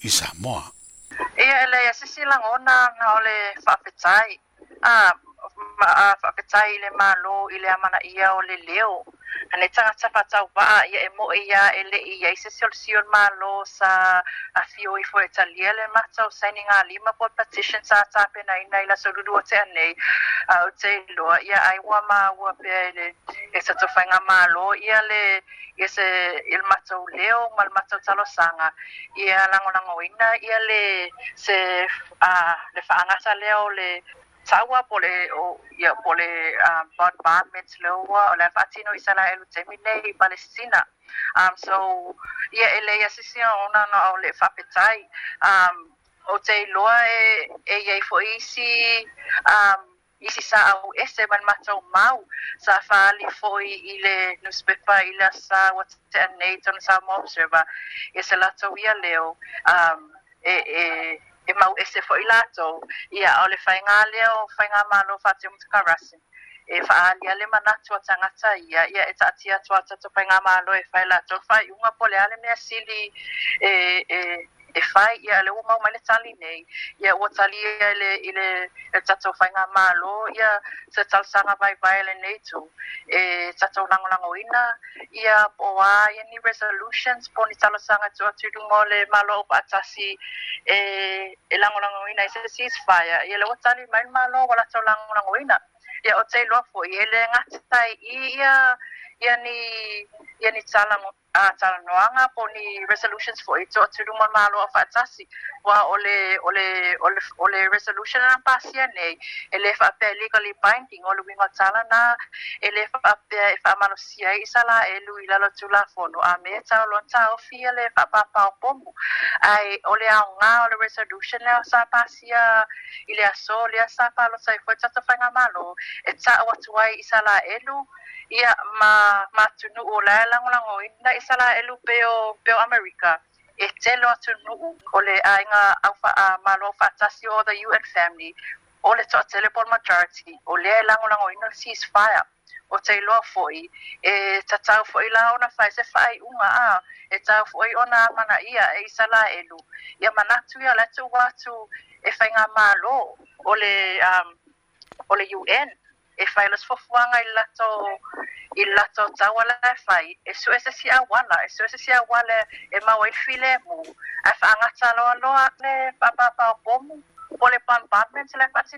i Samoa. Ia e lei asisi lang ona nga ole whaapetai. Ah, whaapetai i le malo i le amana ia o le leo. Hane tangata whatau waa ia e mo e ia e le i ia isi sion sion malo sa a fio i fwoe ta lia le matau saini ngā lima po petition sa atape na ina ila sorudu o te anei. Au te loa ia ai ua maa ua pe le e sa tu fainga malo ia le ia se il mato leo mal mato talo sanga ia lango lango ina ia le se a uh, le fa anga sa leo le tawa pole o ia pole a uh, bad bad mens leo o le fatino isa la elu temine i e palestina um so ia ele ia se sia ona no o le fa petai um o te loa e e ia i foisi um isi sa au ese man matau mau sa fali foi i le newspaper i le sa wa te anei tonu sa mo observer e se latou ia leo um, e, e, e mau ese foi latou ia o le whainga leo whainga malo whate mutakarasi e faaalia le manatu a tagata ia ia e taʻatia atu a tatou malo e fae latou faiuga po le a le mea sili e e e fai ia le ua maumai le tali nei ia ua talia i le i le e tato fai ngā mālo ia se tal sanga vai vai le nei tu e tato lango lango ina ia po a ni resolutions po ni talo sanga tu atu du mo le mālo o patasi e, e lango lango ina i e se ceasefire ia le watali mai mālo wala tau lango lango ina ia o te loa fo i ele ngatai ia ia ni ia ni tala mo a ah, talanoanga po ni resolutions for itu toʻatuluma malo malu ua o le o ole ole ole ole resolution na pasia ne eh. elef lē faapea legally binding o le uiga tala na e lē faapea e faamalosia ame i sa laelu ya. i lalo tulafono a mea taoloa taofia le faapapaopomu ae o le a le resolution lea sa pasia i le aso lea sa palota i foi tatafaiga malo e taʻu atu ai ia ma matunuu o lae lagolagoina sala e lupe o peo Amerika e telo atu nuu o le ainga au fa a malo fa tasi o the UN family o le toa telepon majority o le e lango lango ino ceasefire o te iloa fo'i e ta tau fo'i la ona fai se fai unga a e tau fo'i ona mana ia e isa la elu ia manatu ia letu watu e fai ngā malo o le, o le UN um, e fai las fofuanga i lato i lato tawala e fai e su ese si awala e su ese si awala e maua i file mu e fa angata loa loa le papapa o pomu pole pam pam men se le pati